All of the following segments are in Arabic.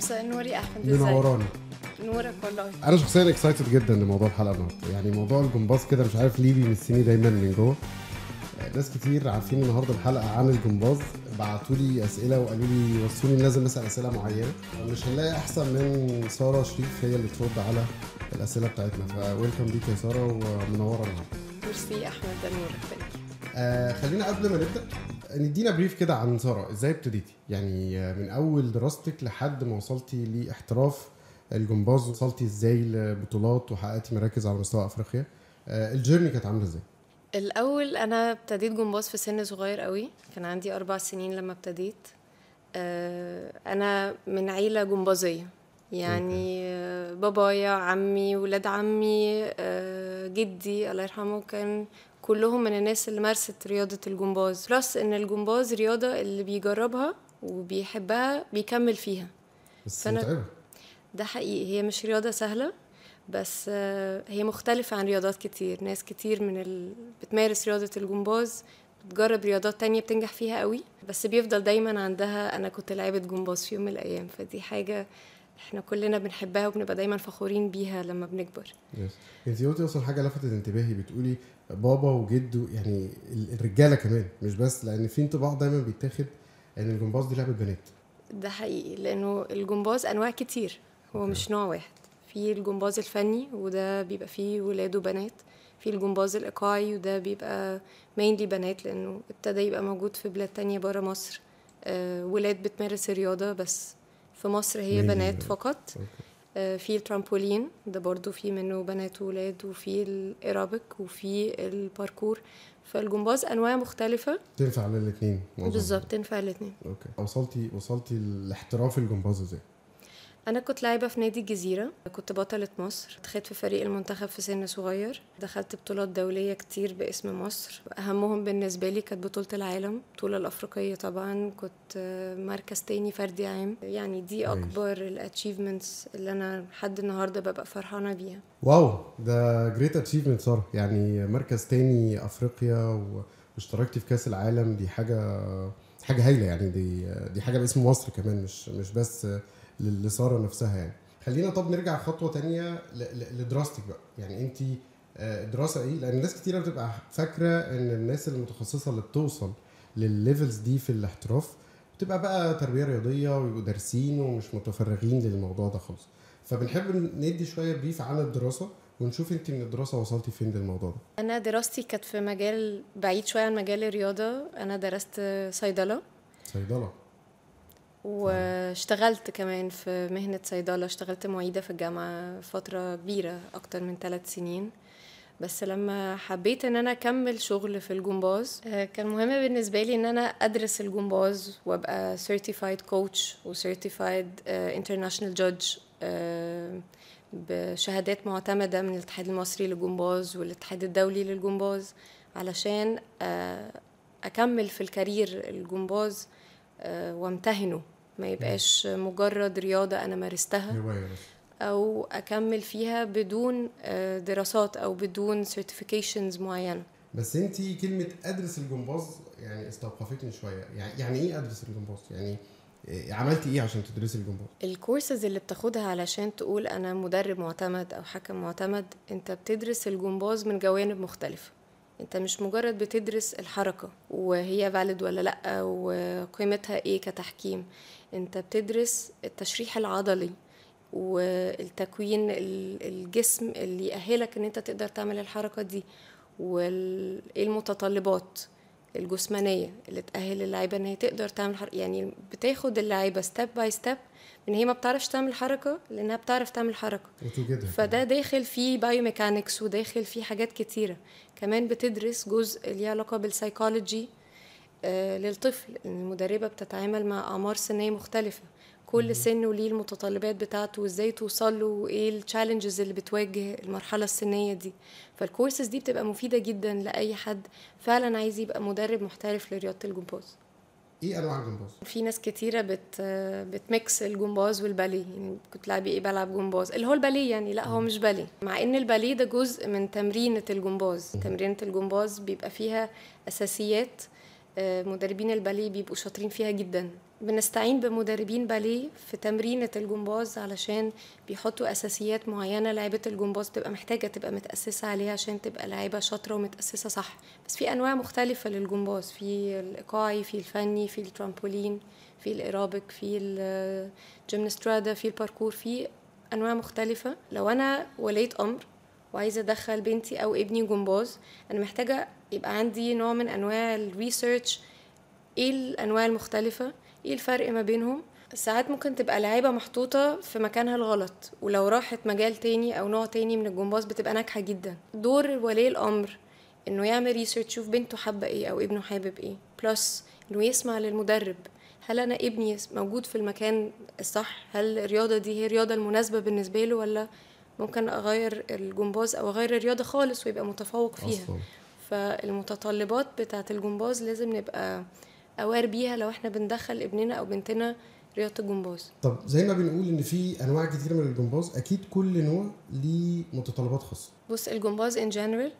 مساء النور يا احمد ازيك منوراني نورك والله. أنا شخصيا excited جدا لموضوع الحلقة النهارده يعني موضوع الجمباز كده مش عارف ليه بيمسني دايما من جوه. ناس كتير عارفين النهارده الحلقة عن الجمباز. بعتوا لي أسئلة وقالوا لي وصوني لازم أسأل أسئلة معينة. مش هنلاقي أحسن من سارة شريف هي اللي ترد على الأسئلة بتاعتنا. ف welcome ليك يا سارة ومنورة النهارده ميرسي أحمد ده نورك. آه خلينا قبل ما نبدأ. ندينا بريف كده عن سارة إزاي ابتديتي؟ يعني آه، من أول دراستك لحد ما وصلتي لإحتراف الجمباز وصلتي إزاي لبطولات وحققتي مراكز على مستوى أفريقيا. آه الجيرني كانت عاملة إزاي؟ الأول أنا ابتديت جمباز في سن صغير قوي كان عندي أربع سنين لما ابتديت. آه، أنا من عيلة جمبازية يعني بابايا عمي ولاد عمي جدي الله يرحمه كان كلهم من الناس اللي مارست رياضة الجمباز. plus إن الجمباز رياضة اللي بيجربها وبيحبها بيكمل فيها. بس فأنا- متعبة. ده حقيقي. هي مش رياضة سهلة بس هي مختلفة عن رياضات كتير. ناس كتير من ال... بتمارس رياضة الجمباز بتجرب رياضات تانية بتنجح فيها قوي بس بيفضل دايما عندها أنا كنت لعيبة جمباز في يوم من الأيام. فدي حاجة إحنا كلنا بنحبها وبنبقى دايما فخورين بيها لما بنكبر. yes انت قلتي أصلا حاجة لفتت انتباهي بتقولي بابا وجد يعني ال- الرجالة كمان مش بس لأن في انطباع دايما بيتاخد إن الجمباز دي لعبة بنات. ده حقيقي لأنه الجمباز أنواع كتير هو. مش نوع واحد. في الجمباز الفني وده بيبقى فيه ولاد وبنات في الجمباز الإيقاعي وده بيبقى mainly بنات لأنه ابتدى يبقى موجود في بلاد تانية برا مصر. آه ولاد بتمارس الرياضة بس. في مصر هي بنات بنات. فقط. آه في الترامبولين ده برضو في منه بنات وولاد وفي الإيرابيك وفي الباركور. فالجمباز أنواع مختلفة. تنفع للاثنين بالظبط تنفع الاتنين okay. وصلتي وصلتي لاحتراف الجمباز إزاي؟ أنا كنت لاعبة في نادي الجزيرة. كنت بطلة مصر. دخلت في فريق المنتخب في سن صغير. دخلت بطولات دولية كتير باسم مصر. أهمهم بالنسبة لي كانت بطولة العالم البطولة الأفريقية طبعا. كنت آه، مركز تاني فردي عام. يعني دي. أكبر ال achievements اللي أنا لحد النهاردة ببقى فرحانة بيها. wow ده great achievement ساره يعني مركز تاني أفريقيا و- واشتركتي في كأس العالم. دي حاجة حاجة هايلة يعني. دي دي حاجة باسم مصر كمان مش مش بس لساره نفسها يعني. خلينا طب نرجع خطوة تانية لدراستك بقى. يعني انت دراسه إيه؟ لأن ناس كتيرة بتبقى فاكرة إن الناس المتخصصة اللي بتوصل للل levels دي في الاحتراف بتبقى بقى تربية رياضية ويبقوا دارسين ومش متفرغين للموضوع ده خالص. فبنحب ندي شوية brief عن الدراسة ونشوف انت من الدراسة وصلتي فين للموضوع ده. أنا دراستي كانت في مجال بعيد شوية عن مجال الرياضة. أنا درست صيدلة. صيدلة. واشتغلت كمان في مهنة صيدلة اشتغلت معيدة في الجامعة فترة كبيرة أكتر من ثلاث سنين. بس لما حبيت إن أنا أكمل شغل في الجمباز آه، كان مهم بالنسبة لي إن أنا أدرس الجمباز وأبقى certified coach و certified آه، international judge آه، بشهادات معتمدة من الاتحاد المصري للجمباز والاتحاد الدولي للجمباز علشان أكمل في ال career الجمباز. وامتهنه ما يبقاش مجرد رياضة أنا مارستها بس أو أكمل فيها بدون آه، دراسات أو بدون certifications معينة. بس أنت كلمة أدرس الجمباز يعني استوقفتني شوية. يعني يعني إيه أدرس الجمباز؟ يعني إيه- عملتي إيه عشان تدرسي الجمباز؟ الكورسز اللي بتاخدها علشان تقول أنا مدرب معتمد أو حكم معتمد أنت بتدرس الجمباز من جوانب مختلفة. انت مش مجرد بتدرس الحركة وهي valid ولا لأ وقيمتها إيه كتحكيم. انت بتدرس التشريح العضلي والتكوين ال- الجسم اللي يأهلك إن انت تقدر تعمل الحركة دي وايه المتطلبات الجسمانية اللي تأهل اللعيبة إن هي تقدر تعمل حركة يعني بتاخد اللعيبة step by step إن هي ما بتعرفش تعمل حركة لأنها بتعرف تعمل حركة. فده داخل فيه biomechanics وداخل فيه حاجات كتيرة. كمان بتدرس جزء ليه علاقة بالسايكولوجي آه، للطفل. المدربة بتتعامل مع أعمار سنية مختلفة. كل سن وليه المتطلبات بتاعته وإزاي توصل له وإيه ال challenges اللي بتواجه المرحلة السنية دي. فالكورسز دي بتبقى مفيدة جدا لأي حد فعلا عايز يبقى مدرب محترف لرياضة الجمباز. إيه انواع الجمباز؟ في ناس كتيرة بت بت mix الجمباز والباليه يعني كنت لعبي إيه بلعب جمباز. اللي هو الباليه يعني لا هو مش باليه. مع ان الباليه ده جزء من تمرينة الجمباز. تمرينة الجمباز بيبقى فيها أساسيات آه، مدربين الباليه بيبقوا شاطرين فيها جدا. بنستعين بمدربين باليه في تمرينة الجمباز علشان بيحطوا أساسيات معينة. لعيبة الجمباز بتبقى محتاجة تبقى متأسسة عليها عشان تبقى لعيبة شاطرة ومتأسسة صح. بس في أنواع مختلفة للجمباز في الإيقاعي في الفني في الترامبولين في الإيروبيك في الجيمنسترادا في الباركور في أنواع مختلفة. لو أنا ولية أمر وعايزة أدخل بنتي أو ابني جمباز أنا محتاجة يبقى عندي نوع من أنواع ال research إيه الأنواع المختلفة؟ إيه الفرق ما بينهم؟ ساعات ممكن تبقى لعيبة محطوطة في مكانها الغلط ولو راحت مجال تاني أو نوع تاني من الجمباز بتبقى ناجحة جدا. دور ولي الأمر إنه يعمل research يشوف بنته حابة إيه أو ابنه حابب إيه. plus إنه يسمع للمدرب. هل أنا ابني موجود في المكان الصح؟ هل الرياضة دي هي الرياضة المناسبة بالنسبة له ولا ممكن أغير الجمباز أو أغير الرياضة خالص ويبقى متفوق فيها؟ أصلا. فالمتطلبات بتاعة الجمباز لازم نبقى aware بيها لو إحنا بندخل ابننا أو بنتنا رياضة الجمباز. طب زي ما بنقول إن في أنواع كتير من الجمباز أكيد كل نوع ليه متطلبات خاصة. بص الجمباز in general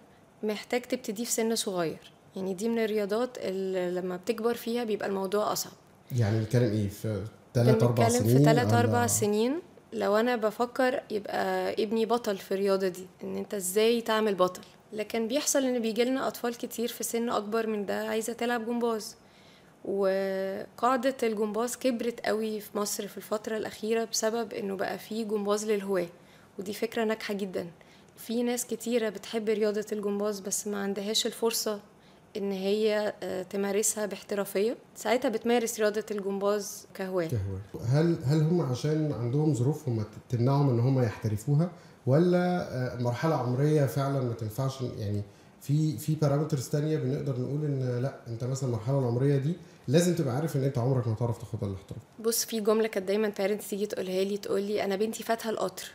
محتاج تبتدي في سن صغير. يعني دي من الرياضات اللي لما بتكبر فيها بيبقى الموضوع أصعب. يعني بنتكلم إيه؟ في 3 4 بنتكلم سنين في 3 ولا- 4 سنين. لو أنا بفكر يبقى ابني بطل في الرياضة دي إن أنت إزاي تعمل بطل؟ لكن بيحصل إن بيجي لنا أطفال كتير في سن أكبر من ده عايزة تلعب جمباز. وقاعدة الجمباز كبرت قوي في مصر في الفترة الأخيرة بسبب إنه بقى فيه جمباز للهواة ودي فكرة ناجحة جدا. في ناس كتيرة بتحب رياضة الجمباز بس ما عندهاش الفرصة إن هي آه، تمارسها باحترافية. ساعتها بتمارس رياضة الجمباز كهواية. هل هل هم عشان عندهم ظروفهم تمنعهم إن هم يحترفوها ولا آه، مرحلة عمرية فعلا ما تنفعش؟ يعني في في parameters تانية بنقدر نقول إن لأ أنت مثلا المرحلة العمرية دي لازم تبقى عارف إن أنت عمرك ما تعرف تاخدها الاحتراف بص في جملة كانت دايما parents تيجي تقولها لي تقول لي أنا بنتي فاتها القطر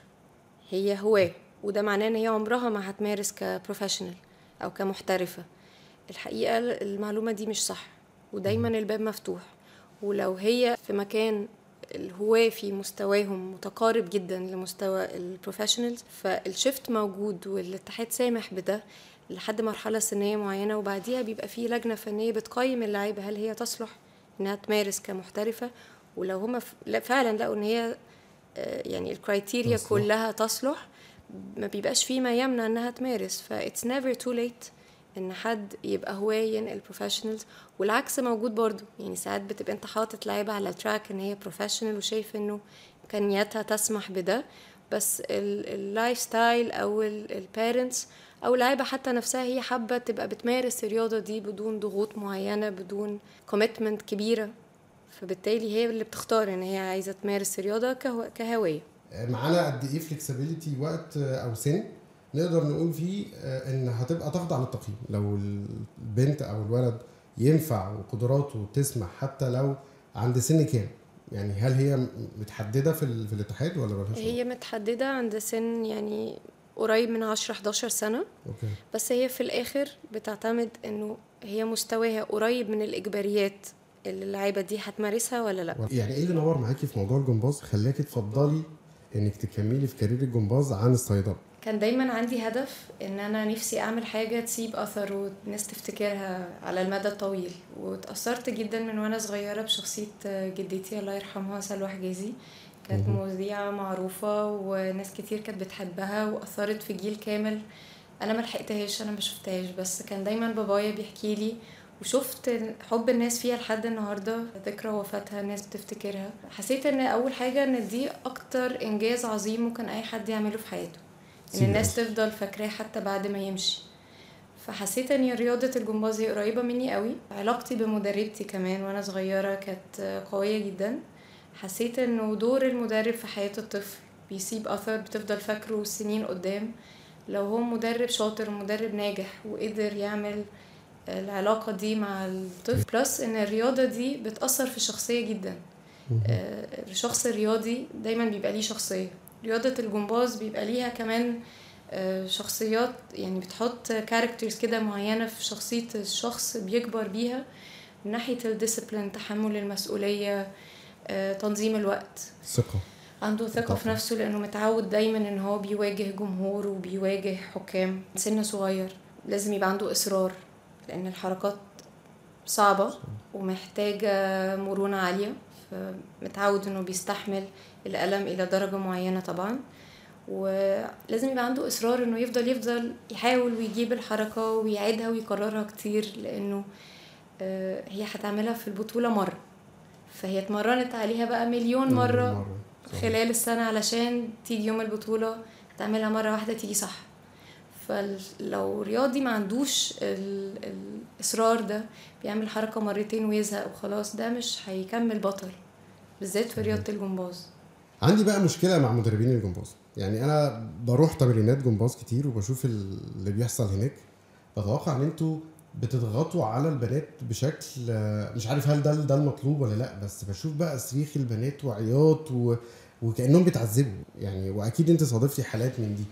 هي هواة وده معناه إن هي عمرها ما هتمارس ك professional أو كمحترفة. الحقيقة المعلومة دي مش صح ودايما الباب مفتوح. ولو هي في مكان الهواة في مستواهم متقارب جدا لمستوى ال professionals فال shift موجود والاتحاد سامح بده. لحد مرحلة سنية معينة وبعديها بيبقى في لجنة فنية بتقيم اللعيبة هل هي تصلح إنها تمارس كمحترفة. ولو لا- فعلا لقوا إن هي آه، يعني ال criteria. كلها تصلح ما بيبقاش في ما يمنع إنها تمارس. ف it's never too late إن حد يبقى هواه ينقل professionals والعكس موجود برضو يعني ساعات بتبقى أنت حاطط لعيبة على ال track إن هي professional وشايف إنه إمكانياتها تسمح بده. بس ال lifestyle أو ال parents أو اللعيبه حتى نفسها هي حابة تبقى بتمارس الرياضة دي بدون ضغوط معينة بدون commitment كبيرة. فبالتالي هي اللي بتختار إن هي عايزة تمارس الرياضة كهو- كهواية. معانا قد إيه flexibility وقت آه، أو سن نقدر نقول فيه آه، إن هتبقى تخضع للتقييم لو البنت أو الولد ينفع وقدراته تسمح حتى لو عند سن كام؟ يعني هل هي متحددة في, في الاتحاد ولا ملهاش هي متحددة عند سن يعني قريب من 10 11 سنة. أوكي. بس هي في الآخر بتعتمد إنه هي مستواها قريب من الإجباريات اللي اللعيبة دي هتمارسها ولا لأ. يعني إيه اللي نور معاكي في موضوع الجمباز؟ خلاكي تفضلي إنك تكملي في كارير الجمباز عن الصيدلة. كان دايما عندي هدف إن أنا نفسي أعمل حاجة تسيب أثر والناس تفتكرها على المدى الطويل. واتأثرت جدا من وأنا صغيرة بشخصية جدتي الله يرحمها سلوى حجازي. كانت مهم. مذيعة معروفة وناس كتير كانت بتحبها وأثرت في جيل كامل. أنا ما لحقتهاش أنا ما شفتهاش بس كان دايما بابايا بيحكي لي وشفت حب الناس فيها لحد النهارده ذكرى وفاتها الناس بتفتكرها. حسيت إن أول حاجة إن دي أكتر إنجاز عظيم ممكن أي حد يعمله في حياته. إن الناس. تفضل فاكراه حتى بعد ما يمشي. فحسيت إن رياضة الجمباز هي قريبة مني قوي. علاقتي بمدربتي كمان وأنا صغيرة كانت قوية جدا. حسيت إنه دور المدرب في حياة الطفل بيسيب أثر بتفضل فاكره سنين قدام. لو هو مدرب شاطر ومدرب ناجح وقدر يعمل العلاقة دي مع الطفل plus إن الرياضة دي بتأثر في الشخصية جدا. آه، الشخص الرياضي دايما بيبقى ليه شخصية. رياضة الجمباز بيبقى ليها كمان آه، شخصيات يعني بتحط characters كده معينة في شخصية الشخص بيكبر بيها من ناحية ال discipline تحمل المسؤولية آه، تنظيم الوقت. ثقة. عنده ثقة في. نفسه لأنه متعود دايما إن هو بيواجه جمهور وبيواجه حكام. سن صغير. لازم يبقى عنده إصرار لأن الحركات صعبة ومحتاجة مرونة عالية. فمتعود إنه بيستحمل الألم إلى درجة معينة طبعا. ولازم يبقى عنده إصرار إنه يفضل يفضل يحاول ويجيب الحركة ويعيدها ويكررها كتير لأنه آه، هي هتعملها في البطولة مرة. فهي اتمرنت عليها بقى مليون مرة صح. خلال السنة علشان تيجي يوم البطولة تعملها مرة واحدة تيجي صح. فلو رياضي ما عندوش ال- الإصرار ده بيعمل حركة مرتين ويزهق وخلاص ده مش هيكمل بطل بالذات في رياضة الجمباز. عندي بقى مشكلة مع مدربين الجمباز. يعني أنا بروح تمرينات جمباز كتير وبشوف اللي بيحصل هناك بتوقع إن أنتوا بتضغطوا على البنات بشكل آه، مش عارف هل ده ده المطلوب ولا لأ بس بشوف بقى صريخ البنات وعياط و... وكأنهم بيتعذبوا. يعني وأكيد أنت صادفتي حالات من دي.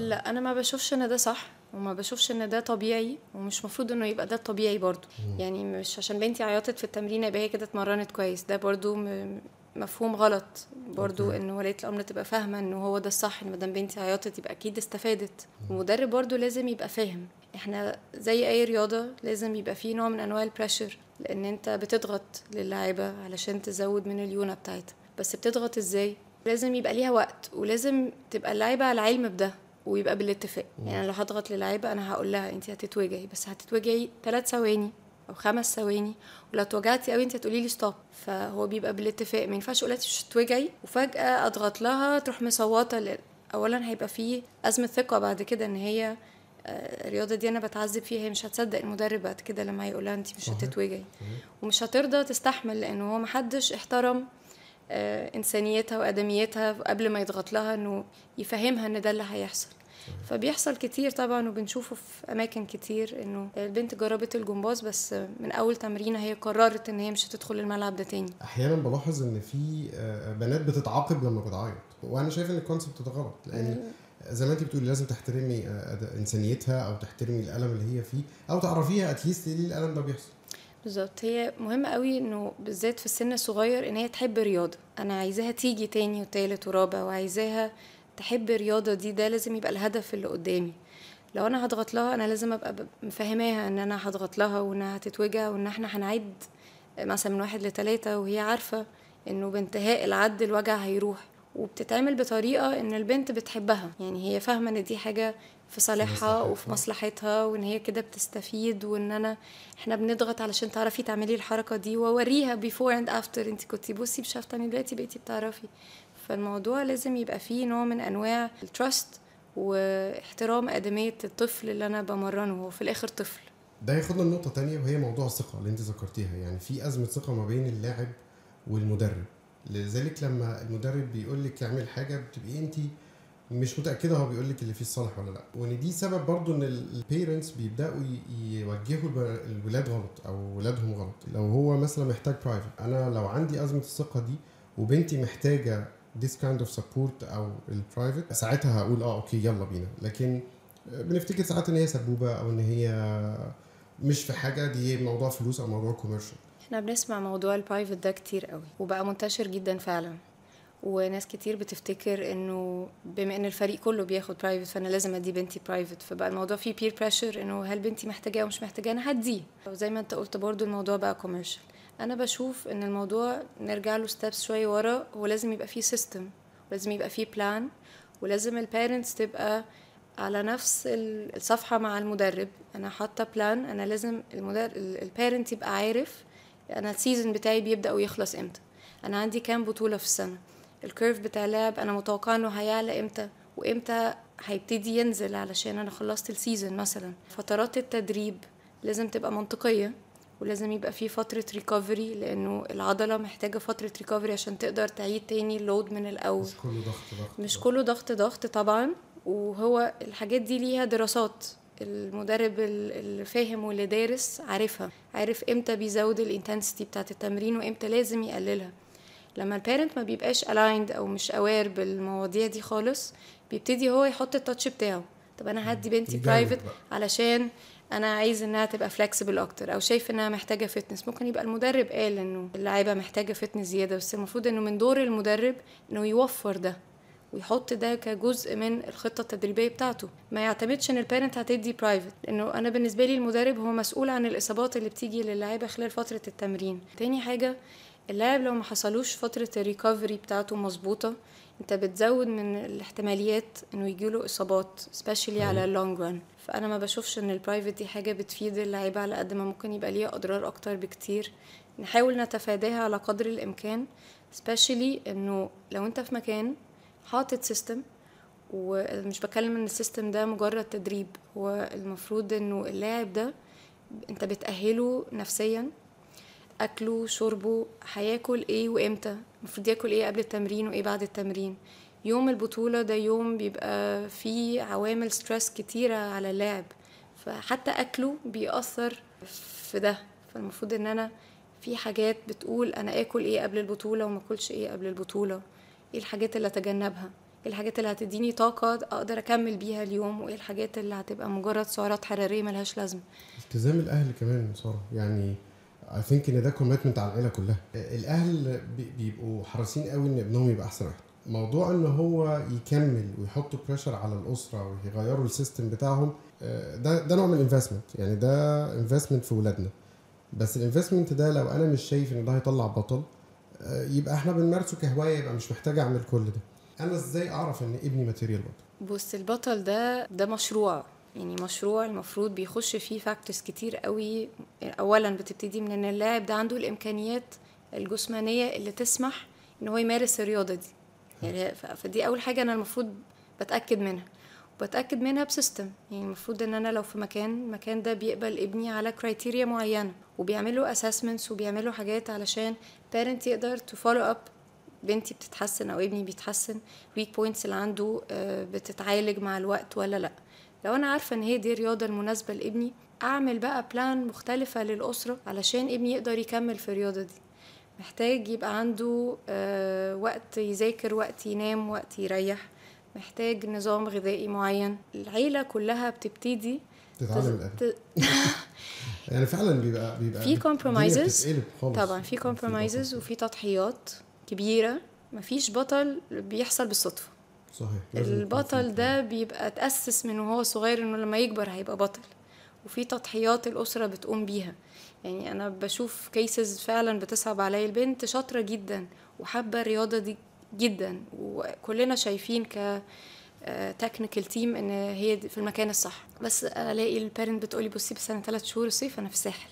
لا أنا ما بشوفش إن ده صح وما بشوفش إن ده طبيعي ومش مفروض إنه يبقى ده الطبيعي برضو يعني مش عشان بنتي عيطت في التمرين يبقى هي كده اتمرنت كويس. ده برضو م- مفهوم غلط برضو. إن ولية الأمر تبقى فاهمة إن هو ده الصح إن مادام بنتي عيطت يبقى أكيد استفادت. المدرب برضو لازم يبقى فاهم. إحنا زي اي رياضة لازم يبقى فيه نوع من انواع البريشر لأن انت بتضغط للاعيبه علشان تزود من الليونه بتاعتها. بس بتضغط إزاي؟ لازم يبقى ليها وقت ولازم تبقى اللعيبه على علم بده ويبقى بالاتفاق. يعني لو هضغط للعيبه أنا هقول لها انت هتتوجعي بس هتتوجعي ثلاث ثواني أو خمس ثواني ولو اتوجعتي قوي انت هتقولي لي ستوب فهو بيبقى بالاتفاق. ما ينفعش أقول لها مش هتوجعي وفجأة اضغط لها تروح مصوتة اولا هيبقى فيه أزمة ثقة بعد كده إن هي الرياضة دي أنا بتعذب فيها هي مش هتصدق المدرب بعد كده لما هيقول لها انت مش. هتتوجعي. ومش هترضى تستحمل لأنه هو محدش احترم آه، إنسانيتها وأدميتها قبل ما يضغط لها إنه يفهمها إن ده اللي هيحصل. فبيحصل كتير طبعا وبنشوفه في أماكن كتير إنه البنت جربت الجمباز بس من أول تمرينة هي قررت إن هي مش هتدخل الملعب ده تاني. أحيانا بلاحظ إن في آه، بنات بتتعاقب لما بتعيط وأنا شايف إن الكونسبت ده غلط لأن زي ما انت بتقولي لازم تحترمي آه، إنسانيتها أو تحترمي الألم اللي هي فيه أو تعرفيها اتليست ليه الألم ده بيحصل. بالظبط. هي مهم قوي إنه بالذات في السن الصغير إن هي تحب الرياضة. أنا عايزاها تيجي تاني وتالت ورابع وعايزاها تحب الرياضة دي ده لازم يبقى الهدف اللي قدامي. لو أنا هضغط لها أنا لازم أبقى مفهماها إن أنا هضغط لها وإنها هتتوجع وإن إحنا هنعد مثلا من واحد لتلاتة وهي عارفة إنه بانتهاء العد الوجع هيروح. وبتتعمل بطريقة إن البنت بتحبها. يعني هي فاهمة إن دي حاجة في صالحها. وفي مصلحتها وإن هي كده بتستفيد وإن أنا إحنا بنضغط علشان تعرفي تعملي الحركة دي وأوريها before and after انت كنتي بصي مش عارفة تعملي دلوقتي بقيتي بتعرفي. فالموضوع لازم يبقى فيه نوع من أنواع ال trust واحترام أدمية الطفل اللي أنا بمرنه هو في الآخر طفل. ده ياخدنا لنقطة تانية وهي موضوع الثقة اللي انت ذكرتيها. يعني في أزمة ثقة ما بين اللاعب والمدرب. لذلك لما المدرب بيقول لك اعمل حاجة بتبقي انت مش متأكدة هو بيقول لك اللي فيه الصالح ولا لأ. وإن دي سبب برضو إن ال parents بيبدأوا يوجهوا الولاد غلط أو ولادهم غلط. لو هو مثلا محتاج private أنا لو عندي أزمة الثقة دي وبنتي محتاجة this kind of support أو ال private ساعتها هقول آه okay يلا بينا. لكن بنفتكر ساعات إن هي سبوبة أو إن هي مش في حاجة دي موضوع فلوس أو موضوع commercial إحنا بنسمع موضوع ال private ده كتير قوي وبقى منتشر جدا فعلا. وناس كتير بتفتكر إنه بما إن الفريق كله بياخد private فأنا لازم أدي بنتي private فبقى الموضوع فيه peer pressure إنه هل بنتي محتاجاه أو مش محتاجاه؟ أنا هديه. وزي ما أنت قلت برضو الموضوع بقى commercial أنا بشوف إن الموضوع نرجع له steps شوية ورا هو لازم يبقى فيه system ولازم يبقى فيه plan ولازم ال parents تبقى على نفس ال- الصفحة مع المدرب. أنا حاطة plan أنا لازم المدرب ال parent يبقى عارف أنا ال season بتاعي بيبدأ ويخلص إمتى؟ أنا عندي كام بطولة في السنة؟ ال curve بتاع اللعب أنا متوقعه إنه هيعلى إمتى؟ وإمتى هيبتدي ينزل علشان أنا خلصت ال season مثلا؟ فترات التدريب لازم تبقى منطقية ولازم يبقى في فترة recovery لأنه العضلة محتاجة فترة recovery عشان تقدر تعيد تاني ال load من الأول. مش كله ضغط ضغط مش. كله ضغط ضغط طبعا وهو الحاجات دي ليها دراسات. المدرب ال- اللي فاهم واللي دارس عارفها. عارف إمتى بيزود ال intensity بتاعت التمرين وإمتى لازم يقللها. لما ال parent ما بيبقاش aligned أو مش aware بالمواضيع دي خالص بيبتدي هو يحط ال touch بتاعه. طب أنا هدي بنتي private. علشان أنا عايز إنها تبقى flexible أكتر أو شايف إنها محتاجة fitness ممكن يبقى المدرب قال إنه اللعيبة محتاجة fitness زيادة بس المفروض إنه من دور المدرب إنه يوفر ده. ويحط ده كجزء من الخطة التدريبية بتاعته. ما يعتمدش إن ال parent هتدي private لأنه أنا بالنسبة لي المدرب هو مسؤول عن الإصابات اللي بتيجي للاعيبه خلال فترة التمرين. تاني حاجة اللاعب لو ما حصلوش فترة ال recovery بتاعته مظبوطة أنت بتزود من الاحتماليات إنه يجيله إصابات specially على ال long run فأنا ما بشوفش إن ال private دي حاجة بتفيد اللعيبة على قد ما ممكن يبقى ليها أضرار أكتر بكتير. نحاول نتفاداها على قدر الإمكان specially إنه لو أنت في مكان حاطط system ومش بتكلم إن ال system ده مجرد تدريب. هو المفروض إنه اللاعب ده أنت بتأهله نفسيا أكله شربه هياكل إيه وإمتى؟ المفروض ياكل إيه قبل التمرين وإيه بعد التمرين. يوم البطولة ده يوم بيبقى فيه عوامل stress كتيرة على اللاعب. فحتى أكله بيأثر في ده. فالمفروض إن أنا في حاجات بتقول أنا آكل إيه قبل البطولة وما آكلش إيه قبل البطولة. إيه الحاجات اللي أتجنبها؟ إيه الحاجات اللي هتديني طاقة أقدر أكمل بيها اليوم؟ وإيه الحاجات اللي هتبقى مجرد سعرات حرارية ملهاش لازمة؟ التزام الأهل كمان ساره يعني I think إن ده commitment على العيلة كلها. الأهل بي- بيبقوا حريصين قوي إن ابنهم يبقى أحسن واحد. موضوع إن هو يكمل ويحطوا pressure على الأسرة ويغيروا ال system بتاعهم آه، ده ده نوع من ال investment يعني ده investment في ولادنا. بس ال investment ده لو أنا مش شايف إن ده هيطلع بطل يبقى إحنا بنمارسه كهواية يبقى مش محتاج اعمل كل ده. أنا إزاي اعرف ان ابني material بطل؟ بص البطل ده ده مشروع. يعني مشروع المفروض بيخش فيه factors كتير قوي. اولا بتبتدي من إن اللاعب ده عنده الإمكانيات الجسمانية اللي تسمح إن هو يمارس الرياضة دي. يعني فدي أول حاجة أنا المفروض بتأكد منها. وبتأكد منها ب system. يعني المفروض إن أنا لو في مكان المكان ده بيقبل ابني على criteria معينة وبيعملوا assessments وبيعملوا حاجات علشان parent يقدر to follow up بنتي بتتحسن أو ابني بيتحسن weak points اللي عنده آه، بتتعالج مع الوقت ولا لأ. لو أنا عارفة إن هي دي الرياضة المناسبة لابني أعمل بقى plan مختلفة للأسرة علشان ابني يقدر يكمل في الرياضة دي. محتاج يبقى عنده آه، وقت يذاكر وقت ينام وقت يريح. محتاج نظام غذائي معين. العيلة كلها بتبتدي تتعلم الادب ت- يعني فعلا بيبقى بيبقى في خالص. طبعا في compromises وفي تضحيات كبيرة. مفيش بطل بيحصل بالصدفة. صحيح البطل ده بيبقى تأسس من وهو صغير إنه لما يكبر هيبقى بطل. وفي تضحيات الأسرة بتقوم بيها. يعني أنا بشوف cases فعلا بتصعب عليا. البنت شاطرة جدا وحابة الرياضة دي جدا. وكلنا شايفين ك technical team إن هي في المكان الصح. بس ألاقي ال parent بتقولي بصي بس أنا ثلاث شهور الصيف أنا في الساحل.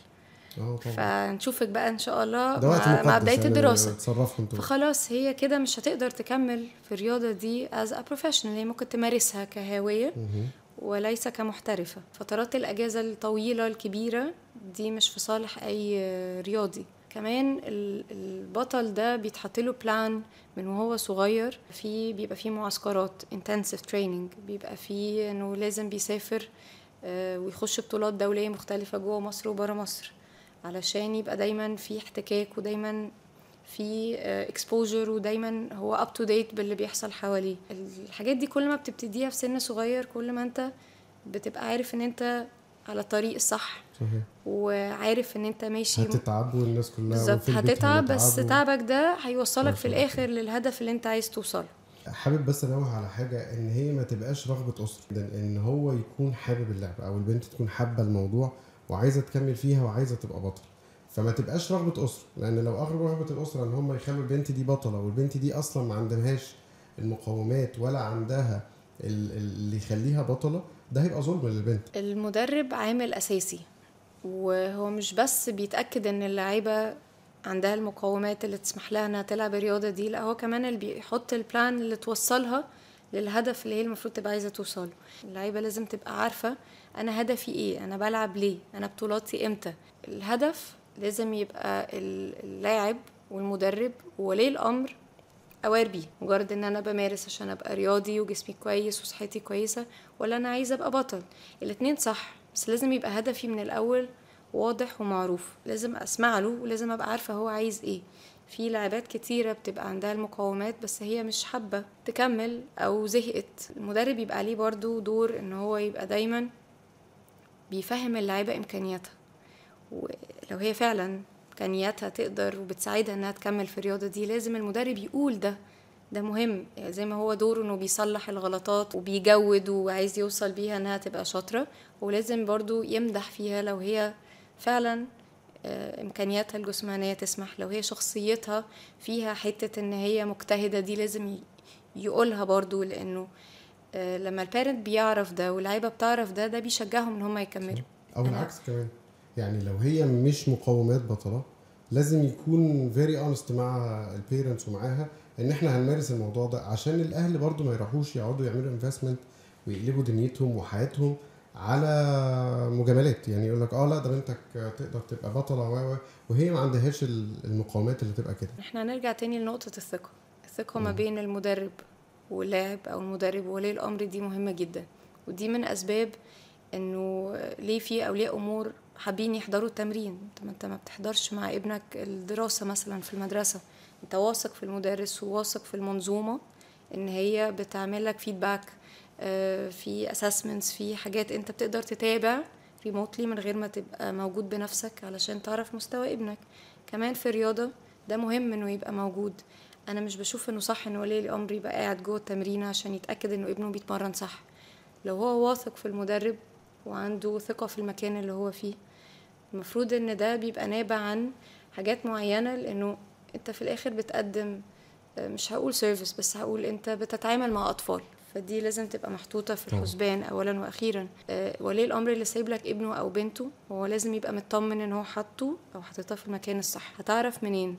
آه فنشوفك بقى إن شاء الله مع, مع بداية يعني الدراسة. فخلاص هي كده مش هتقدر تكمل في الرياضة دي as a professional. هي ممكن تمارسها مهم. وليس كمحترفة. فترات الأجازة الطويلة الكبيرة دي مش في صالح أي رياضي. كمان ال- البطل ده بيتحط له plan من وهو صغير. في بيبقى فيه معسكرات intensive training. بيبقى فيه إنه لازم بيسافر آه، ويخش بطولات دولية مختلفة جوه مصر وبره مصر. علشان يبقى دايما في احتكاك ودايما في exposure ودايما هو up to date باللي بيحصل حواليه. الحاجات دي كل ما بتبتديها في سن صغير كل ما انت بتبقى عارف إن انت على الطريق الصح. صحيح. وعارف إن أنت ماشي هتتعب والناس كلها بالظبط هتتعب بس هيتعبوا. تعبك ده هيوصلك في الآخر للهدف اللي أنت عايز توصله. حابب بس انوه على حاجة إن هي ما تبقاش رغبة أسرة ان هو يكون حابب اللعبة أو البنت تكون حابة الموضوع وعايزة تكمل فيها وعايزة تبقى بطل فما تبقاش رغبة أسرة لأن لو اغلب رغبة الأسرة إن هم يخلوا البنت دي بطلة والبنت دي أصلا ما عندهاش المقومات ولا عندها ال- اللي يخليها بطلة ده هيبقى ظلم للبنت. المدرب عامل أساسي. وهو مش بس بيتأكد إن اللعيبة عندها المقومات اللي تسمح لها إنها تلعب الرياضه دي لأ هو كمان اللي بيحط البلان اللي توصلها للهدف اللي هي المفروض تبقى عايزة توصله. اللعيبة لازم تبقى عارفة أنا هدفي إيه أنا بلعب ليه أنا بطولاتي إمتى. الهدف لازم يبقى ال- اللاعب والمدرب وولي الأمر اوار بيه. مجرد إن أنا بمارس عشان أبقى رياضي وجسمي كويس وصحتي كويسة ولا أنا عايزة أبقى بطل. الاتنين صح. بس لازم يبقى هدفي من الأول واضح ومعروف. لازم أسمع له ولازم أبقى عارفة هو عايز إيه. في لاعبات كتيرة بتبقى عندها المقومات بس هي مش حابة تكمل أو زهقت. المدرب يبقى عليه برضو دور إن هو يبقى دايما بيفهم اللعيبة إمكانياتها. ولو هي فعلا إمكانياتها تقدر وبتساعدها إنها تكمل في الرياضة دي لازم المدرب يقول ده. ده مهم. يعني زي ما هو دوره إنه بيصلح الغلطات وبيجود وعايز يوصل بيها إنها تبقى شاطرة ولازم برضو يمدح فيها لو هي فعلا آه، إمكانياتها الجسمانية تسمح لو هي شخصيتها فيها حتة إن هي مجتهدة دي لازم يقولها برضو لأنه آه، لما البارنت بيعرف ده واللعيبة بتعرف ده ده بيشجعهم إن هم يكملوا. أو العكس كمان. يعني لو هي مش مقومات بطلة لازم يكون very honest مع ال parents ومعاها إن إحنا هنمارس الموضوع ده عشان الأهل برضو ما يروحوش يقعدوا يعملوا investment ويقلبوا دنيتهم وحياتهم على مجاملات. يعني يقول لك آه لا ده بنتك تقدر تبقى بطلة و وهي ما عندهاش ال- المقومات اللي تبقى كده. إحنا هنرجع تاني لنقطة الثقة. الثقة ما بين المدرب واللاعب أو المدرب وولي الأمر دي مهمة جدا. ودي من أسباب إنه ليه في أولياء أمور حابين يحضروا التمرين. طب ما أنت ما بتحضرش مع ابنك الدراسة مثلا في المدرسة. أنت واثق في المدرس وواثق في المنظومة إن هي بتعمل لك feedback في assessments في حاجات انت بتقدر تتابع remotely من غير ما تبقى موجود بنفسك علشان تعرف مستوى ابنك. كمان في الرياضة ده مهم انه يبقى موجود. أنا مش بشوف انه صح ان ولي الامر يبقى قاعد جوه التمرين عشان يتأكد انه ابنه بيتمرن صح. لو هو واثق في المدرب وعنده ثقة في المكان اللي هو فيه المفروض ان ده بيبقى نابع عن حاجات معينة لأنه انت في الآخر بتقدم آه، مش هقول سيرفيس بس هقول انت بتتعامل مع أطفال. فدي لازم تبقى محطوطة في. الحسبان اولا وأخيرا. آه، ولي الأمر اللي سايب لك ابنه أو بنته هو لازم يبقى مطمن إن هو حاطه أو حاططها في المكان الصح. هتعرف منين؟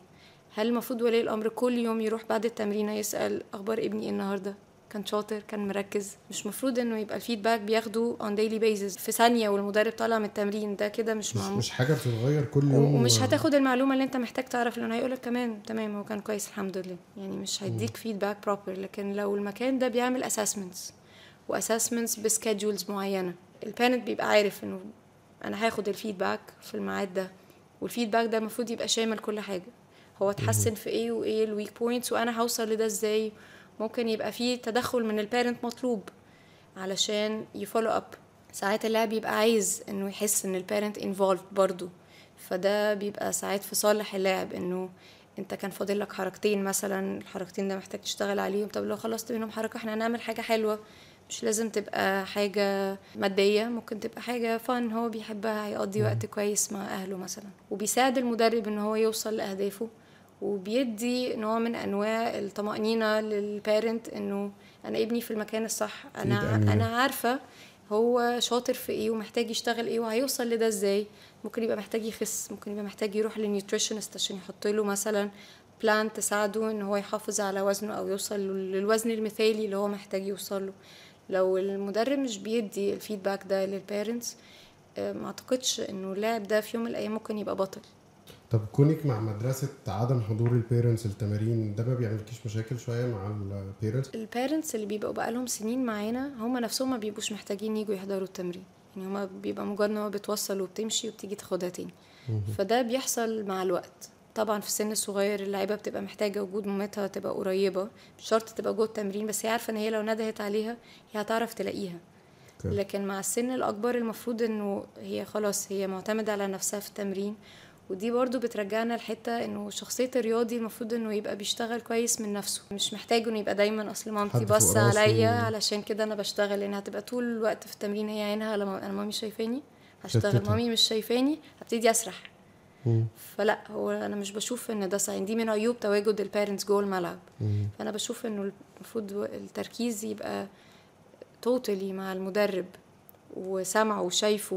هل المفروض ولي الأمر كل يوم يروح بعد التمرين يسأل أخبار ابني إيه النهارده؟ كان شاطر كان مركز. مش مفروض إنه يبقى ال feedback بياخده on daily basis. في ثانية والمدرب طالع من التمرين ده كده مش مش, معمول. مش حاجة بتتغير كل يوم ومش و- هتاخد المعلومة اللي أنت محتاج تعرف لأنه هيقولك كمان تمام هو كان كويس الحمد لله. يعني مش هيديك feedback proper لكن لو المكان ده بيعمل assessments و assessments ب schedules معينة ال parent بيبقى عارف إنه أنا هاخد ال feedback في الميعاد ده. وال feedback ده المفروض يبقى شامل كل حاجة. هو اتحسن في إيه وإيه ال weak points وأنا هوصل لده إزاي ممكن يبقى في تدخل من ال parent مطلوب علشان ي follow up ساعات اللاعب بيبقى عايز إنه يحس إن ال parent involved برضو فده بيبقى ساعات في صالح اللاعب إنه أنت كان فاضل لك حركتين مثلا الحركتين ده محتاج تشتغل عليهم. طب لو خلصت منهم حركة إحنا هنعمل حاجة حلوة. مش لازم تبقى حاجة مادية ممكن تبقى حاجة fun هو بيحبها هيقضي وقت كويس مع أهله مثلا. وبيساعد المدرب إن هو يوصل لأهدافه. وبيدي نوع من أنواع الطمأنينة لل parent إنه أنا ابني في المكان الصح أمين. أنا عارفة هو شاطر في إيه ومحتاج يشتغل إيه وهيوصل لده إزاي. ممكن يبقى محتاج يخس ممكن يبقى محتاج يروح لل nutritionist عشان يحط له مثلا plan تساعده إن هو يحافظ على وزنه أو يوصل للوزن المثالي اللي هو محتاج يوصل له. لو المدرب مش بيدي ال feedback ده لل parents ما أعتقدش إنه اللاعب ده في يوم من الأيام ممكن يبقى بطل. طب كونك مع مدرسة عدم حضور ال parents التمارين ده ما بيعملكيش مشاكل شوية مع ال parents ال parents اللي بيبقوا بقالهم سنين معانا هم نفسهم ما بيبقوش محتاجين يجوا يحضروا التمرين. يعني هما بيبقى مجرد إن هو بتوصل وبتمشي وبتيجي تاخدها تاني. فده بيحصل مع الوقت. طبعا في السن الصغير اللعيبة بتبقى محتاجة وجود مامتها تبقى قريبة. مش شرط تبقى جوه التمرين بس هي عارفة إن هي لو ندهت عليها هي هتعرف تلاقيها. لكن مع السن الأكبر المفروض إنه هي خلاص هي معتمدة على نفسها في التمرين. ودي برضو بترجعنا لحتة إنه شخصية الرياضي المفروض إنه يبقى بيشتغل كويس من نفسه مش محتاج إنه يبقى دايما أصل مامتي بص. عليا علشان كده أنا بشتغل لأن هتبقى طول الوقت في التمرين هي عينها أنا مامي شايفاني هشتغل. مامي مش شايفاني هبتدي أسرح مم. فلا هو أنا مش بشوف إن ده صحيح دي من عيوب تواجد البيرنتس جوه الملعب مم. فأنا بشوف إنه المفروض التركيز يبقى totally مع المدرب وسمعه وشايفه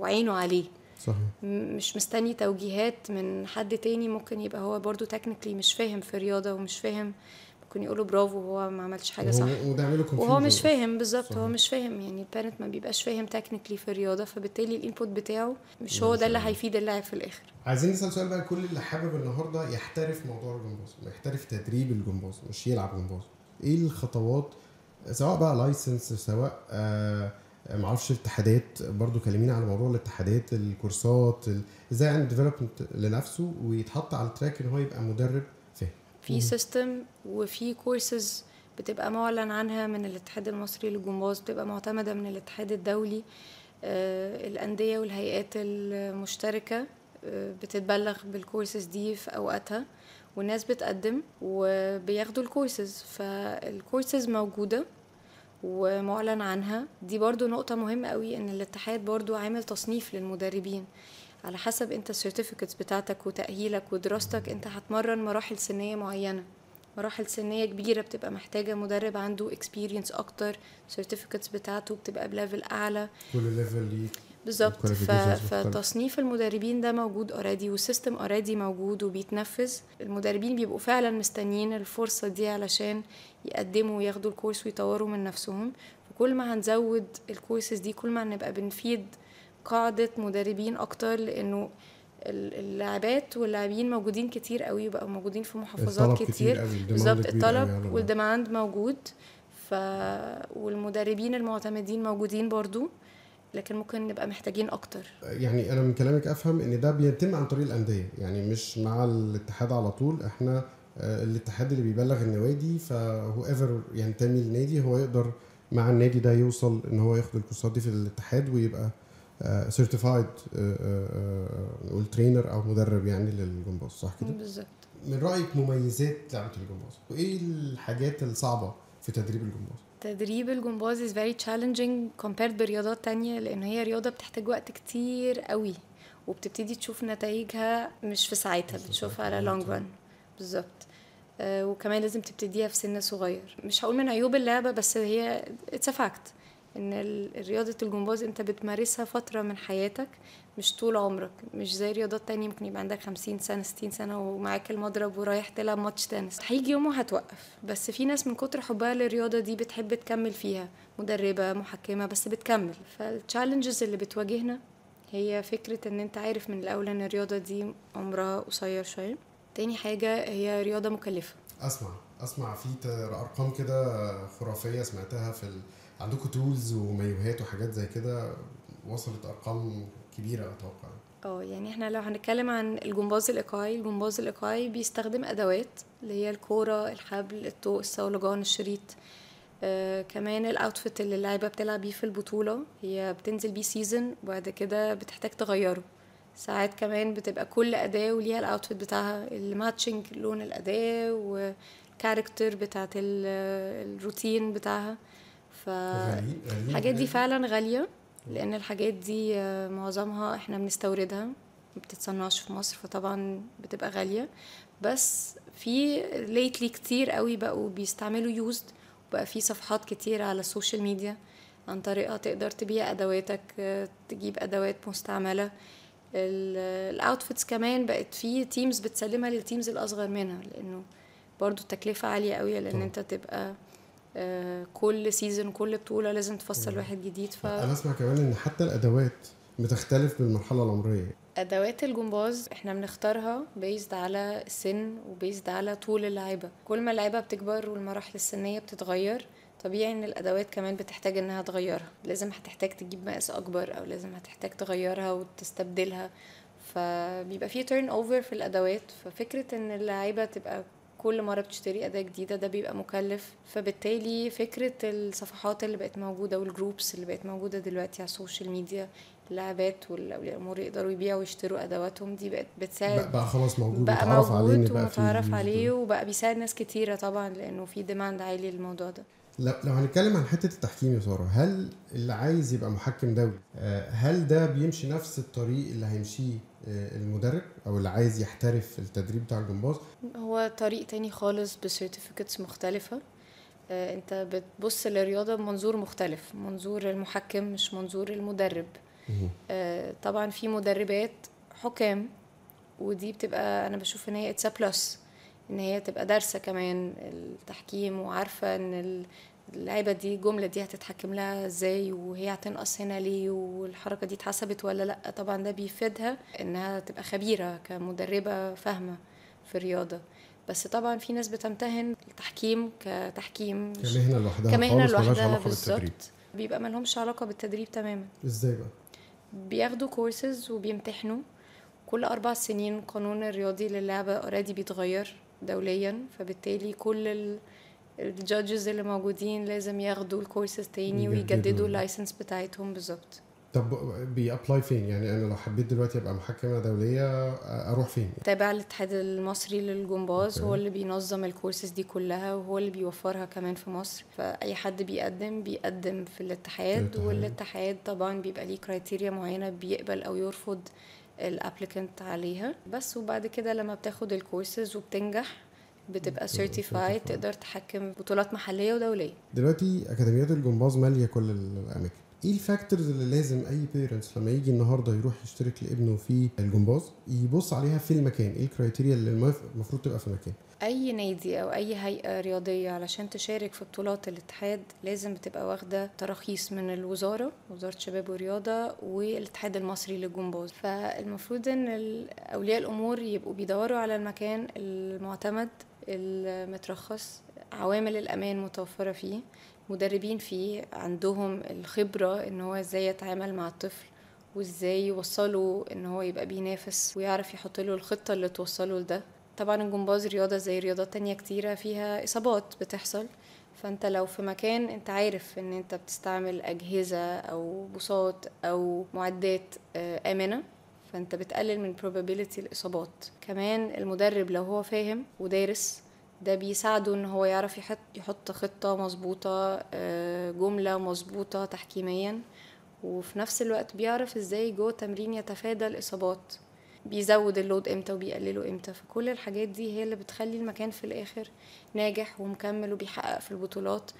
وعينه عليه صحيح. مش مستني توجيهات من حد تاني ممكن يبقى هو برضو technically مش فاهم في الرياضة ومش فاهم ممكن يقوله برافو وهو ما عملش حاجة صح. وهو-. مش فاهم بالظبط هو. مش فاهم يعني ال parent ما بيبقاش فاهم technically في الرياضة فبالتالي ال input بتاعه مش هو ده اللي هيفيد اللاعب في الآخر. عايزين نسأل سؤال بقى كل اللي حابب النهارده يحترف موضوع الجمباز يحترف تدريب الجمباز مش يلعب جمباز. إيه الخطوات سواء بقى license سواء آه معرفش الاتحادات برضو كلمينا على موضوع الاتحادات الكورسات ال- إزاي يعمل development لنفسه ويتحط على ال track ان هو يبقى مدرب فاهم في system وفي كورسز بتبقى معلن عنها من الاتحاد المصري للجمباز بتبقى معتمدة من الاتحاد الدولي آه، الأندية والهيئات المشتركة آه، بتتبلغ بالكورسز دي في أوقاتها والناس بتقدم وبياخدوا الكورسز فالكورسز موجودة. ومعلن عنها. دي برضو نقطة مهمة قوي إن الاتحاد برضو عامل تصنيف للمدربين. على حسب أنت ال certificates بتاعتك وتأهيلك ودراستك أنت هتمرن مراحل سنية معينة. مراحل سنية كبيرة بتبقى محتاجة مدرب عنده experience أكتر certificates بتاعته بتبقى ب level أعلى. كل level ليه بالظبط. ف... فتصنيف المدربين ده موجود already وال system already موجود وبيتنفذ. المدربين بيبقوا فعلا مستنيين الفرصة دي علشان يقدموا وياخدوا الكورس ويطوروا من نفسهم. فكل ما هنزود الكورسز دي كل ما هنبقى بنفيد قاعدة مدربين أكتر لأنه ال- اللاعبات واللاعبين موجودين كتير قوي وبقوا موجودين في محافظات الطلب كتير كتير. بالظبط الطلب. وال demand موجود. ف والمدربين المعتمدين موجودين برضو. لكن ممكن نبقى محتاجين أكتر يعني أنا من كلامك أفهم إن ده بيتم عن طريق الأندية يعني مش مع الاتحاد على طول إحنا آه، الاتحاد اللي بيبلغ النوادي فهو whoever ينتمي للنادي هو يقدر مع النادي ده يوصل إن هو ياخد الكورسات دي في الاتحاد ويبقى certified نقول trainer أو مدرب يعني للجمباز صح كده؟ بالظبط من رأيك مميزات لعبة الجمباز وإيه الحاجات الصعبة في تدريب الجمباز؟ تدريب الجمباز is very challenging compared برياضات تانية لأن هي رياضة بتحتاج وقت كتير قوي وبتبتدي تشوف نتائجها مش في ساعتها بتشوفها على long طبعاً. run بالظبط. آه، وكمان لازم تبتديها في سن صغير. مش هقول من عيوب اللعبة بس هي it's fact إن رياضة الجمباز أنت بتمارسها فترة من حياتك مش طول عمرك مش زي رياضات تانية ممكن يبقى عندك خمسين سنة ستين سنة ومعاك المضرب ورايح تلعب ماتش تنس. هيجي يوم وهتوقف. بس في ناس من كتر حبها للرياضة دي بتحب تكمل فيها مدربة محكمة بس بتكمل. فال challenges اللي بتواجهنا هي فكرة إن أنت عارف من الأول إن الرياضة دي عمرها قصير شوية. تاني حاجة هي رياضة مكلفة. أسمع أسمع في أرقام كده خرافية سمعتها في ال... عندكم tools ومايوهات وحاجات زي كده وصلت أرقام كبيرة أتوقع. آه يعني إحنا لو هنتكلم عن الجمباز الإيقاعي الجمباز الإيقاعي بيستخدم أدوات اللي هي الكورة الحبل الطوق الصولجان الشريط. آه كمان ال outfit اللي اللعيبة بتلعب بيه في البطولة هي بتنزل بيه season وبعد كده بتحتاج تغيره. ساعات كمان بتبقى كل أداة وليها ال outfit بتاعها ال matching لون الأداة وال character بتاعت ال- الروتين بتاعها. ف غالي- غاليين الحاجات دي. فعلا غالية لأن الحاجات دي آه، معظمها إحنا بنستوردها ما بتتصنعش في مصر فطبعا بتبقى غالية بس في lately كتير قوي بقوا بيستعملوا used وبقى في صفحات كتير على ال social media عن طريقها تقدر تبيع أدواتك آه، تجيب أدوات مستعملة ال outfits كمان بقت في teams بتسلمها لل teams الأصغر منها لأنه برضو التكلفة عالية قوي طبعا. أنت تبقى كل season كل بطولة لازم تفصل واحد جديد أنا أسمع كمان إن حتى الأدوات بتختلف بالمرحلة العمرية. فأدوات الجمباز إحنا بنختارها based على السن و based على طول اللعيبة. كل ما اللعيبة بتكبر والمراحل السنية بتتغير طبيعي إن الأدوات كمان بتحتاج إنها تغيرها. لازم هتحتاج تجيب مقاس أكبر أو لازم هتحتاج تغيرها وتستبدلها فبيبقى في turnover في الأدوات. ففكرة إن اللعيبة تبقى كل مرة بتشتري أداة جديدة ده بيبقى مكلف فبالتالي فكرة الصفحات اللي بقت موجودة وال groups اللي بقت موجودة دلوقتي على السوشيال ميديا اللاعبات والاولياء الأمور يقدروا يبيعوا ويشتروا أدواتهم دي بقت بتساعد بقى, خلاص موجود بقى عليه موجود بقى في ومتعرف عليه. وبقى بيساعد ناس كتيرة طبعا لأنه في demand عالي للموضوع ده لو لو هنتكلم عن حتة التحكيم يا سارة هل اللي عايز يبقى محكم دولي آه، هل ده بيمشي نفس الطريق اللي هيمشيه آه، المدرب أو اللي عايز يحترف التدريب بتاع الجمباز؟ هو طريق تاني خالص ب certificates مختلفة. آه، أنت بتبص للرياضة بمنظور مختلف منظور المحكم مش منظور المدرب. طبعا في مدربات حكام ودي بتبقى أنا بشوف إن هي it's plus إن هي تبقى دارسة كمان التحكيم وعارفة إن اللعيبة دي الجمله دي هتتحكم لها إزاي؟ وهي هتنقص هنا ليه؟ والحركة دي اتحسبت ولا لأ؟ طبعا ده بيفيدها إنها تبقى خبيرة كمدربة فاهمة في الرياضة. بس طبعا في ناس بتمتهن التحكيم كتحكيم كمهنة لوحدها كمهنة لوحدها بالظبط. بيبقى ملهمش علاقة بالتدريب تماما. إزاي بقى؟ بياخدوا كورسز وبيمتحنوا. كل أربع سنين القانون الرياضي للعبة already بيتغير دوليا فبالتالي كل ال judges اللي موجودين لازم ياخدوا الكورسز تاني يجددوا. ويجددوا ال license بتاعتهم بالظبط طب بي apply فين يعني أنا لو حبيت دلوقتي ابقى محكمه دوليه أروح فين تابع الاتحاد المصري للجمباز okay. هو اللي بينظم الكورسز دي كلها وهو اللي بيوفرها كمان في مصر فأي حد بيقدم بيقدم في الاتحاد الاتحاد. والاتحاد طبعا بيبقى ليه criteria معينة بيقبل أو يرفض ال applicant عليها بس وبعد كده لما بتاخد الكورسز وبتنجح بتبقى certified. تقدر تحكم بطولات محلية ودولية. دلوقتي اكاديميات الجمباز مالية كل الأماكن. إيه ال factors اللي لازم أي parents لما يجي النهارده يروح يشترك لابنه في الجمباز يبص عليها في المكان؟ إيه ال criteria اللي المف- المفروض تبقى في المكان؟ أي نادي أو أي هيئة رياضية علشان تشارك في بطولات الاتحاد لازم بتبقى واخدة تراخيص من الوزارة وزارة الشباب والرياضه والاتحاد المصري للجمباز. فالمفروض إن أولياء الأمور يبقوا بيدوروا على المكان المعتمد المترخص عوامل الأمان متوفرة فيه مدربين فيه عندهم الخبرة إن هو إزاي يتعامل مع الطفل وإزاي يوصله إن هو يبقى بينافس ويعرف يحط له الخطة اللي توصله لده. طبعا الجمباز رياضة زي رياضات تانية كتيرة فيها إصابات بتحصل. فأنت لو في مكان أنت عارف إن أنت بتستعمل أجهزة أو بساط أو معدات آه، آمنة فانت بتقلل من probability الإصابات. كمان المدرب لو هو فاهم ودارس ده بيساعده إن هو يعرف يحط يحط خطة مظبوطة آه، جملة مظبوطة تحكيميا وفي نفس الوقت بيعرف إزاي جوه التمرين يتفادى الإصابات. بيزود ال load إمتى وبيقلله إمتى. فكل الحاجات دي هي اللي بتخلي المكان في الآخر ناجح ومكمل وبيحقق في البطولات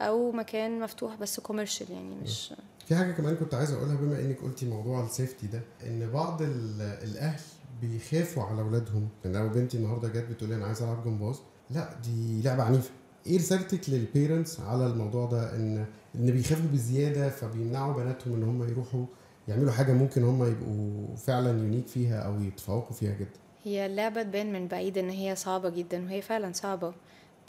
أو مكان مفتوح بس commercial يعني مش في حاجة كمان كنت عايز أقولها بما إنك قلتي موضوع ال safety ده إن بعض ال- الأهل بيخافوا على اولادهم ان لو بنتي النهارده جت بتقول لي أنا عايز ألعب جمباز لأ دي لعبة عنيفة. إيه رسالتك لل parents على الموضوع ده؟ ان إن بيخافوا بزيادة فبيمنعوا بناتهم إن هم يروحوا يعملوا حاجة ممكن هم يبقوا فعلا unique فيها أو يتفوقوا فيها جدا؟ هي اللعبة تبان من بعيد إن هي صعبة جدا وهي فعلا صعبة.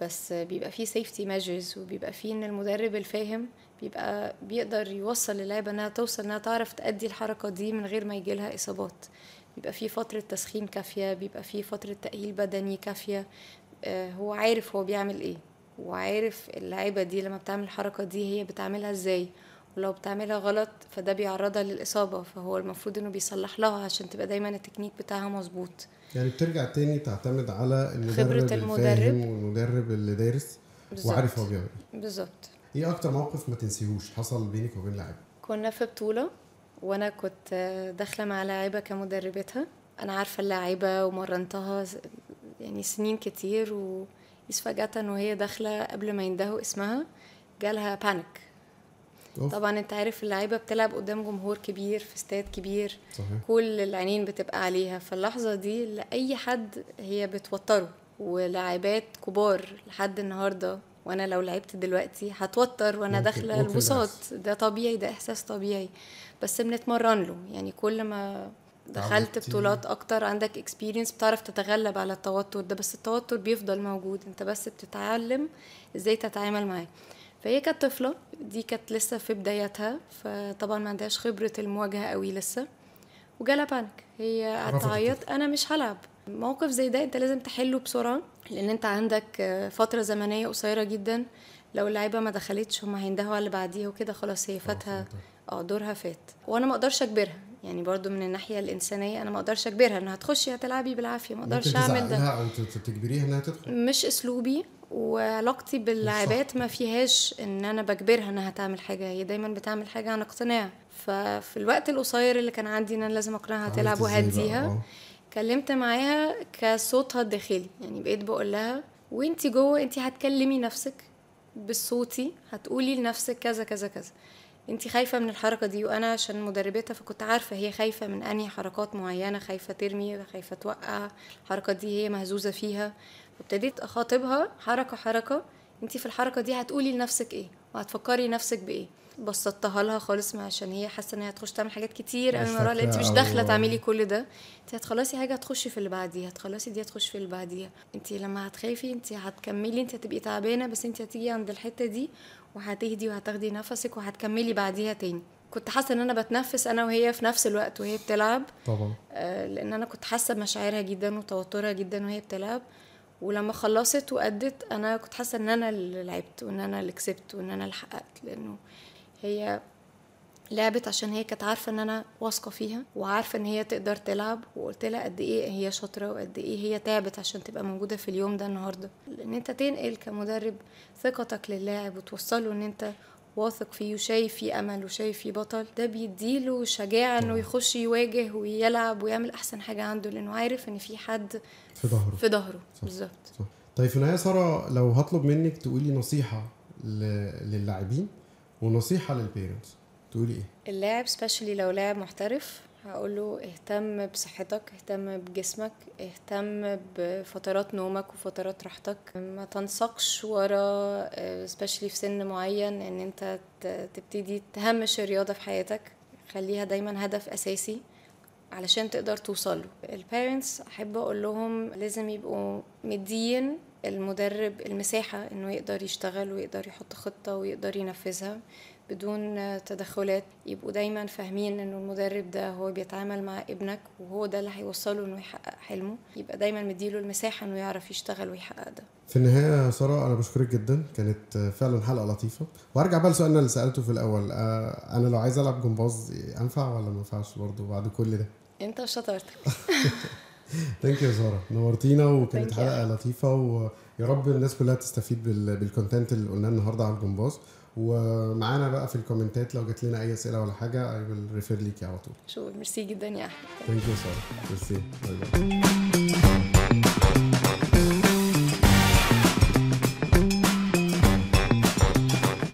بس بيبقى فيه safety measures وبيبقى فيه إن المدرب الفاهم بيبقى بيقدر يوصل اللعبة إنها توصل إنها تعرف تأدي الحركة دي من غير ما يجيلها إصابات. بيبقى فيه فترة تسخين كافية بيبقى فيه فترة تأهيل بدني كافية. آه، هو عارف هو بيعمل إيه وعارف اللعيبة دي لما بتعمل الحركة دي هي بتعملها إزاي. ولو بتعملها غلط فده بيعرضها للإصابة فهو المفروض إنه بيصلح لها عشان تبقى دايما التكنيك بتاعها مظبوط. يعني بترجع تاني تعتمد على المدرب خبرة المدرب. والمدرب اللي دارس. وعارف هو بيعمل إيه. بالظبط. إيه أكتر موقف ما تنسيهوش حصل بينك وبين لاعب؟ كنا في بطولة وأنا كنت داخلة مع لاعبة كمدربتها. أنا عارفة اللاعبة ومرنتها يعني سنين كتير وإذ فجأة وهي داخلة قبل ما يندهوا اسمها جالها بانيك طبعا أنت عارف اللعيبة بتلعب قدام جمهور كبير في استاد كبير. صحيح. كل العينين بتبقى عليها. فاللحظة دي لأي حد هي بتوتره. ولاعبات كبار لحد النهاردة وأنا لو لعبت دلوقتي هتوتر وأنا داخلة البساط. ده طبيعي ده إحساس طبيعي. بس بنتمرن له. يعني كل ما دخلت. بطولات أكتر عندك اكسبيرينس بتعرف تتغلب على التوتر ده. بس التوتر بيفضل موجود. أنت بس بتتعلم إزاي تتعامل معاه. فهي كانت طفله دي كانت لسه في بدايتها فطبعا ما عندهاش خبرة المواجهة قوي لسه. وجالها بانك هي قعدت رفضت تعيط أنا مش هلعب. موقف زي ده أنت لازم تحله بسرعة لأن أنت عندك آه، فترة زمنية قصيرة جدا. لو اللعيبة ما دخلتش هم هيندهوا على اللي بعديها وكده خلاص هي فاتها. آه دورها فات. وأنا ما أقدرش أجبرها يعني برضو من الناحية الإنسانية أنا ما أقدرش أجبرها إنها هتخشي هتلعبي بالعافية ما أقدرش أعمل ده. أو تجبريها إنها تدخل. مش أسلوبي. وعلاقتي باللاعبات ما فيهاش إن أنا بجبرها إنها تعمل حاجة. هي دايما بتعمل حاجة عن اقتناع. ففي الوقت القصير اللي كان عندي إن أنا لازم أقنعها تلعب؟ وهديها آه. كلمت معاها كصوتها الداخلي. يعني بقيت بقول لها وانتي جوه انتي هتكلمي نفسك بالصوتي هتقولي لنفسك كذا كذا كذا. انتي خايفة من الحركة دي. وأنا عشان مدربتها فكنت عارفة هي خايفة من أنهي حركات معينة خايفة ترمي خايفة توقع. الحركة دي هي مهزوزة فيها. فابتديت أخاطبها حركة حركة. انتي في الحركة دي هتقولي لنفسك إيه؟ وهتفكري نفسك بإيه؟ بسطتها لها خالص عشان هي حاسة إن هي هتخش تعمل حاجات كتير. قوي مرة لا انت مش داخلة تعملي كل ده. انت هتخلصي حاجة هتخشي في اللي بعديها هتخلصي دي هتخشي في اللي بعديها. انت لما هتخافي انت هتكملي انت هتبقي تعبانة بس انت هتيجي عند الحتة دي وهتهدي وهتاخدي نفسك وهتكملي بعديها تاني. كنت حاسة إن أنا بتنفس أنا وهي في نفس الوقت وهي بتلعب. طبعا. آه، لأن أنا كنت حاسة بمشاعرها جدا وتوترها جدا وهي بتلعب. ولما خلصت وأدت أنا كنت حاسة إن أنا اللي لعبت وإن أنا اللي كسبت وإن أنا اللي حققت لأنه هي لعبت عشان هي كانت عارفة إن أنا واثقة فيها وعارفة إن هي تقدر تلعب وقلت لها قد إيه هي شاطرة وقد إيه هي تعبت عشان تبقى موجودة في اليوم ده النهارده. لأن أنت تنقل كمدرب ثقتك للاعب وتوصله إن أنت واثق فيه وشايف فيه أمل وشايف فيه بطل ده بيديله شجاعة إنه يخش يواجه ويلعب ويعمل أحسن حاجة عنده لأنه عارف إن في حد في ظهره في ظهره. بالظبط. طيب في النهايه سارة لو هطلب منك تقولي نصيحة للاعبين ونصيحة لل parents تقولي إيه؟ اللاعب specially لو لاعب محترف هقول له اهتم بصحتك اهتم بجسمك اهتم بفترات نومك وفترات راحتك. ما تنسقش ورا specially في سن معين إن أنت تبتدي تهمش الرياضة في حياتك. خليها دايما هدف أساسي علشان تقدر توصل له. البيرنتس أحب أقول لهم لازم يبقوا مدين المدرب المساحة إنه يقدر يشتغل ويقدر يحط خطة ويقدر ينفذها. بدون تدخلات يبقوا دايما فاهمين إنه المدرب ده هو بيتعامل مع ابنك وهو ده اللي هيوصله إنه يحقق حلمه. يبقى دايما مديله المساحة إنه يعرف يشتغل ويحقق ده. في النهاية يا سارة أنا بشكرك جدا. كانت فعلا حلقة لطيفة. وأرجع بقى لسؤالنا اللي سألته في الأول. آه، أنا لو عايز ألعب جمباز انفع ولا ما ينفعش برضه بعد كل ده؟ أنت وشطارتك. thank you سارة. نورتينا وكانت. حلقة لطيفة ويا رب الناس كلها تستفيد بال- بال content اللي قلناه النهارده على الجمباز ومعانا بقى في الكومنتات لو جات لنا أي أسئلة ولا حاجة I will refer ليكي على طول. شو ميرسي جدا يا أحمد. thank you ساره merci. bye bye